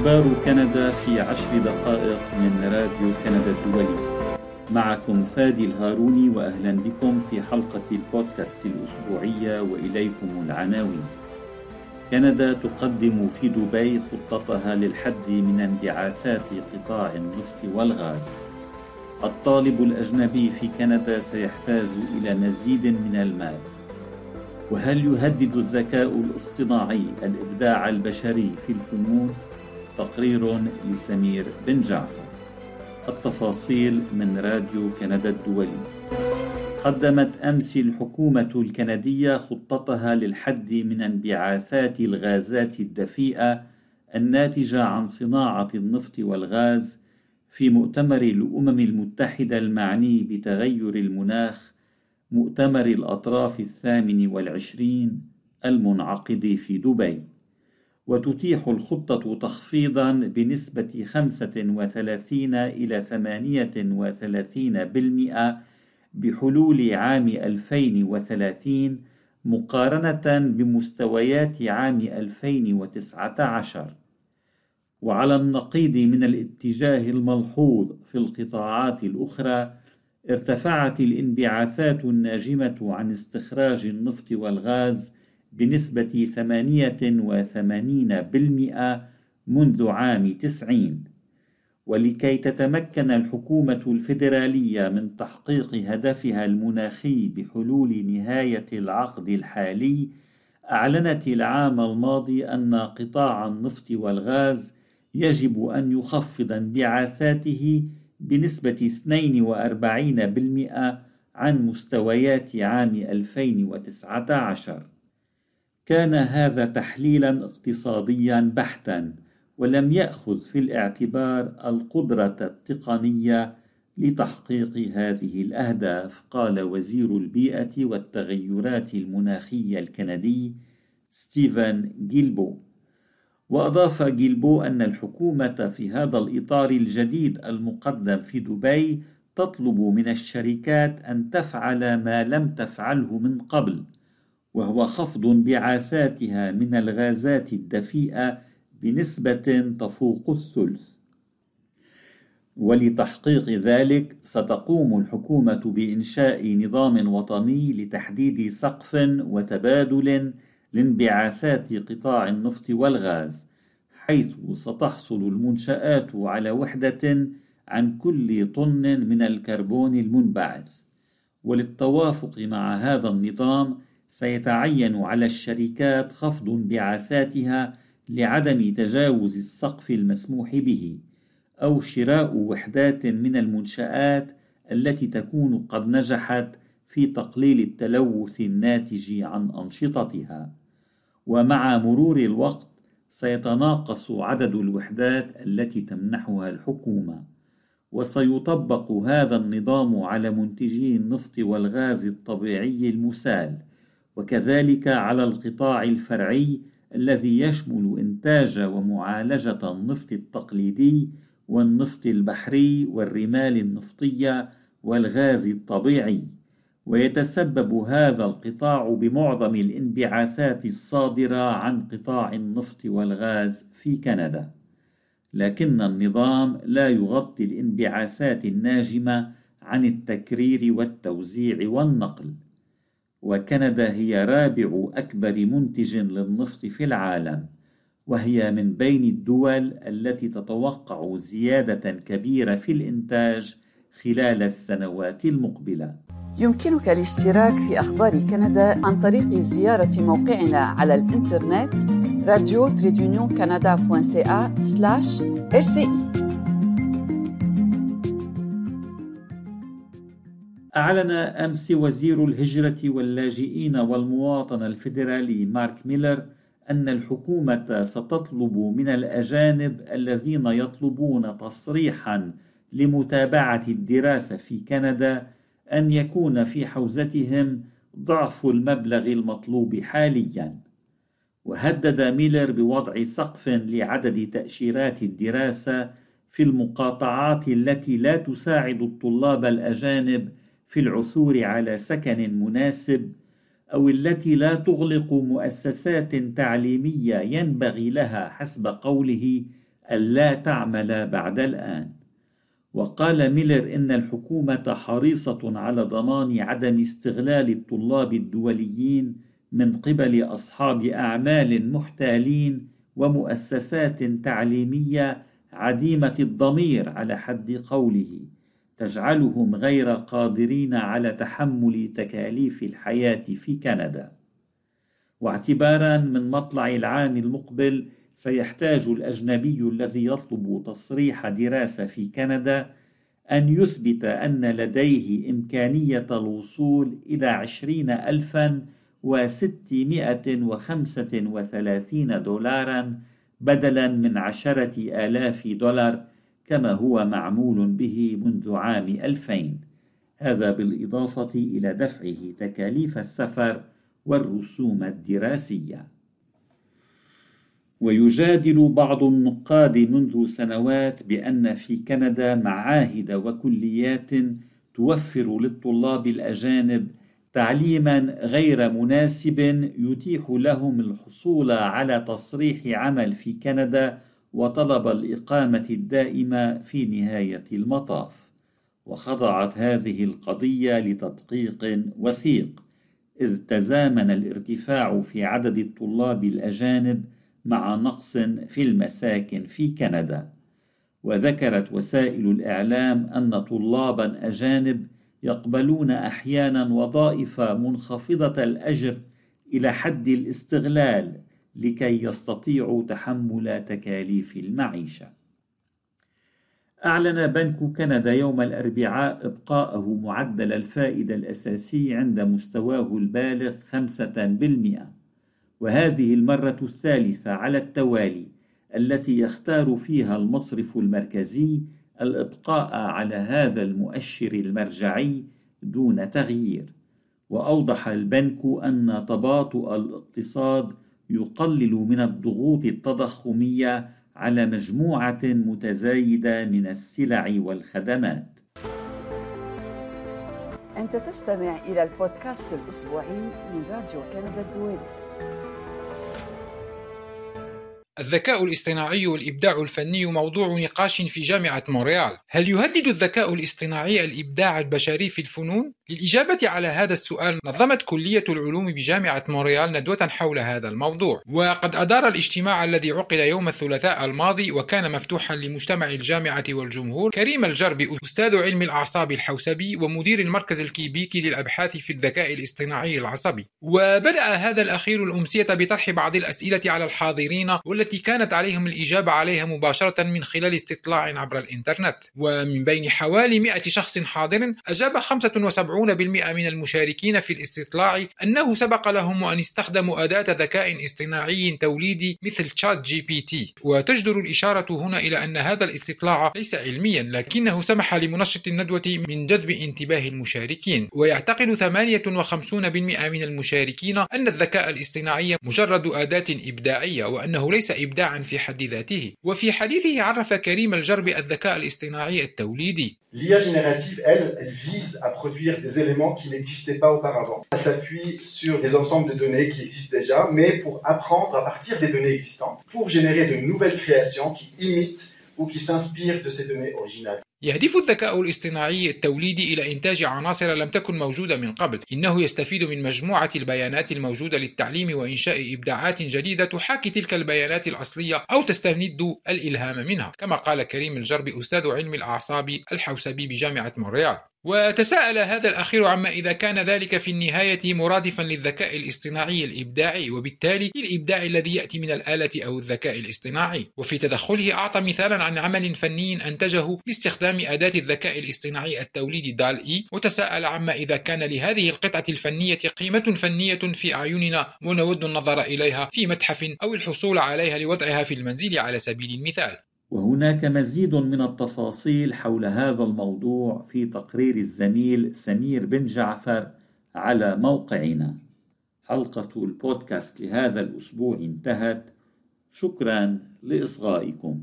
أخبار كندا في عشر دقائق من راديو كندا الدولي. معكم فادي الهاروني وأهلا بكم في حلقة البودكاست الأسبوعية وإليكم العناوين. كندا تقدم في دبي خطتها للحد من انبعاثات قطاع النفط والغاز. الطالب الأجنبي في كندا سيحتاج إلى مزيد من المال. وهل يهدد الذكاء الاصطناعي الإبداع البشري في الفنون؟ تقرير لسمير بن جعفر. التفاصيل من راديو كندا الدولي. قدمت أمس الحكومة الكندية خطتها للحد من انبعاثات الغازات الدفيئة الناتجة عن صناعة النفط والغاز في مؤتمر الأمم المتحدة المعني بتغير المناخ مؤتمر الأطراف الثامن والعشرين المنعقد في دبي. وتتيح الخطة تخفيضا بنسبة 35 إلى 38% بحلول عام 2030 مقارنة بمستويات عام 2019 وعلى النقيض من الاتجاه الملحوظ في القطاعات الأخرى ارتفعت الانبعاثات الناجمة عن استخراج النفط والغاز بنسبة 88% منذ عام 90 ولكي تتمكن الحكومة الفيدرالية من تحقيق هدفها المناخي بحلول نهاية العقد الحالي أعلنت العام الماضي أن قطاع النفط والغاز يجب أن يخفض انبعاثاته بنسبة 42% عن مستويات عام 2019 كان هذا تحليلا اقتصاديا بحتا ولم يأخذ في الاعتبار القدرة التقنية لتحقيق هذه الأهداف. قال وزير البيئة والتغيرات المناخية الكندي ستيفن جيلبو. وأضاف جيلبو أن الحكومة في هذا الإطار الجديد المقدم في دبي تطلب من الشركات أن تفعل ما لم تفعله من قبل. وهو خفض انبعاثاتها من الغازات الدفيئة بنسبة تفوق الثلث. ولتحقيق ذلك ستقوم الحكومة بإنشاء نظام وطني لتحديد سقف وتبادل لانبعاثات قطاع النفط والغاز حيث ستحصل المنشآت على وحدة عن كل طن من الكربون المنبعث. وللتوافق مع هذا النظام سيتعين على الشركات خفض انبعاثاتها لعدم تجاوز السقف المسموح به أو شراء وحدات من المنشآت التي تكون قد نجحت في تقليل التلوث الناتج عن أنشطتها. ومع مرور الوقت سيتناقص عدد الوحدات التي تمنحها الحكومة وسيطبق هذا النظام على منتجي النفط والغاز الطبيعي المسال. وكذلك على القطاع الفرعي الذي يشمل إنتاج ومعالجة النفط التقليدي والنفط البحري والرمال النفطية والغاز الطبيعي. ويتسبب هذا القطاع بمعظم الانبعاثات الصادرة عن قطاع النفط والغاز في كندا. لكن النظام لا يغطي الانبعاثات الناجمة عن التكرير والتوزيع والنقل. وكندا هي رابع أكبر منتج للنفط في العالم وهي من بين الدول التي تتوقع زيادة كبيرة في الإنتاج خلال السنوات المقبلة. يمكنك الاشتراك في أخبار كندا عن طريق زيارة موقعنا على الإنترنت راديو أعلن أمس وزير الهجرة واللاجئين والمواطنة الفيدرالي مارك ميلر أن الحكومة ستطلب من الأجانب الذين يطلبون تصريحا لمتابعة الدراسة في كندا أن يكون في حوزتهم ضعف المبلغ المطلوب حاليا. وهدد ميلر بوضع سقف لعدد تأشيرات الدراسة في المقاطعات التي لا تساعد الطلاب الأجانب في العثور على سكن مناسب أو التي لا تغلق مؤسسات تعليمية ينبغي لها حسب قوله ألا تعمل بعد الآن. وقال ميلر إن الحكومة حريصة على ضمان عدم استغلال الطلاب الدوليين من قبل أصحاب أعمال محتالين ومؤسسات تعليمية عديمة الضمير على حد قوله. تجعلهم غير قادرين على تحمل تكاليف الحياة في كندا. واعتبارا من مطلع العام المقبل سيحتاج الأجنبي الذي يطلب تصريح دراسة في كندا أن يثبت أن لديه إمكانية الوصول إلى عشرين ألفا وستمائة وخمسة وثلاثين دولارا بدلا من عشرة آلاف دولار كما هو معمول به منذ عام 2000 هذا بالإضافة إلى دفعه تكاليف السفر والرسوم الدراسية. ويجادل بعض النقاد منذ سنوات بأن في كندا معاهد وكليات توفر للطلاب الأجانب تعليما غير مناسب يتيح لهم الحصول على تصريح عمل في كندا وطلب الإقامة الدائمة في نهاية المطاف وخضعت هذه القضية لتدقيق وثيق إذ تزامن الارتفاع في عدد الطلاب الأجانب مع نقص في المساكن في كندا. وذكرت وسائل الإعلام أن طلابا أجانب يقبلون أحيانا وظائف منخفضة الأجر إلى حد الاستغلال لكي يستطيعوا تحمل تكاليف المعيشة. أعلن بنك كندا يوم الأربعاء إبقاءه معدل الفائدة الأساسي عند مستواه البالغ خمسة بالمئة وهذه المرة الثالثة على التوالي التي يختار فيها المصرف المركزي الإبقاء على هذا المؤشر المرجعي دون تغيير. وأوضح البنك أن تباطؤ الاقتصاد يقلل من الضغوط التضخمية على مجموعة متزايدة من السلع والخدمات. أنت تستمع إلى البودكاست الأسبوعي من راديو كندا الدولي. الذكاء الاصطناعي والإبداع الفني موضوع نقاش في جامعة مونريال. هل يهدد الذكاء الاصطناعي الإبداع البشري في الفنون؟ للإجابة على هذا السؤال نظمت كلية العلوم بجامعة مونريال ندوة حول هذا الموضوع. وقد أدار الاجتماع الذي عقد يوم الثلاثاء الماضي وكان مفتوحا لمجتمع الجامعة والجمهور كريم الجربي أستاذ علم الأعصاب الحوسبي ومدير المركز الكيبيكي للأبحاث في الذكاء الاصطناعي العصبي. وبدأ هذا الأخير الأمسية بطرح بعض الأسئلة على الحاضرين والتي كانت عليهم الإجابة عليها مباشرة من خلال استطلاع عبر الإنترنت. ومن بين حوالي 100 شخص حاضر أجاب 75 من المشاركين في الاستطلاع أنه سبق لهم أن استخدموا أداة ذكاء اصطناعي توليدي مثل تشات جي بي تي وتجدر الإشارة هنا إلى أن هذا الاستطلاع ليس علميا لكنه سمح لمنشط الندوة من جذب انتباه المشاركين. ويعتقد 58% من المشاركين أن الذكاء الاصطناعي مجرد أداة إبداعية وأنه ليس إبداعا في حد ذاته. وفي حديثه عرف كريم الجربي الذكاء الاصطناعي التوليدي. L'IA générative, elle, elle vise à produire des éléments qui n'existaient pas auparavant. Elle s'appuie sur des ensembles de données qui existent déjà, mais pour apprendre à partir des données existantes, pour générer de nouvelles créations qui imitent ou qui s'inspirent de ces données originales. يهدف الذكاء الاصطناعي التوليدي إلى إنتاج عناصر لم تكن موجودة من قبل إنه يستفيد من مجموعة البيانات الموجودة للتعليم وإنشاء إبداعات جديدة تحاكي تلك البيانات الأصلية أو تستمد الإلهام منها كما قال كريم الجربي أستاذ علم الأعصاب الحوسبي بجامعة مونريال. وتساءل هذا الأخير عما إذا كان ذلك في النهاية مرادفا للذكاء الاصطناعي الإبداعي وبالتالي للإبداع الذي يأتي من الآلة أو الذكاء الاصطناعي. وفي تدخله أعطى مثالا عن عمل فني أنتجه باستخدام أداة الذكاء الاصطناعي التوليدي DALL-E. وتساءل عما إذا كان لهذه القطعة الفنية قيمة فنية في أعيننا ونود النظر إليها في متحف أو الحصول عليها لوضعها في المنزل على سبيل المثال. وهناك مزيد من التفاصيل حول هذا الموضوع في تقرير الزميل سمير بن جعفر على موقعنا. حلقة البودكاست لهذا الأسبوع انتهت. شكرا لإصغائكم.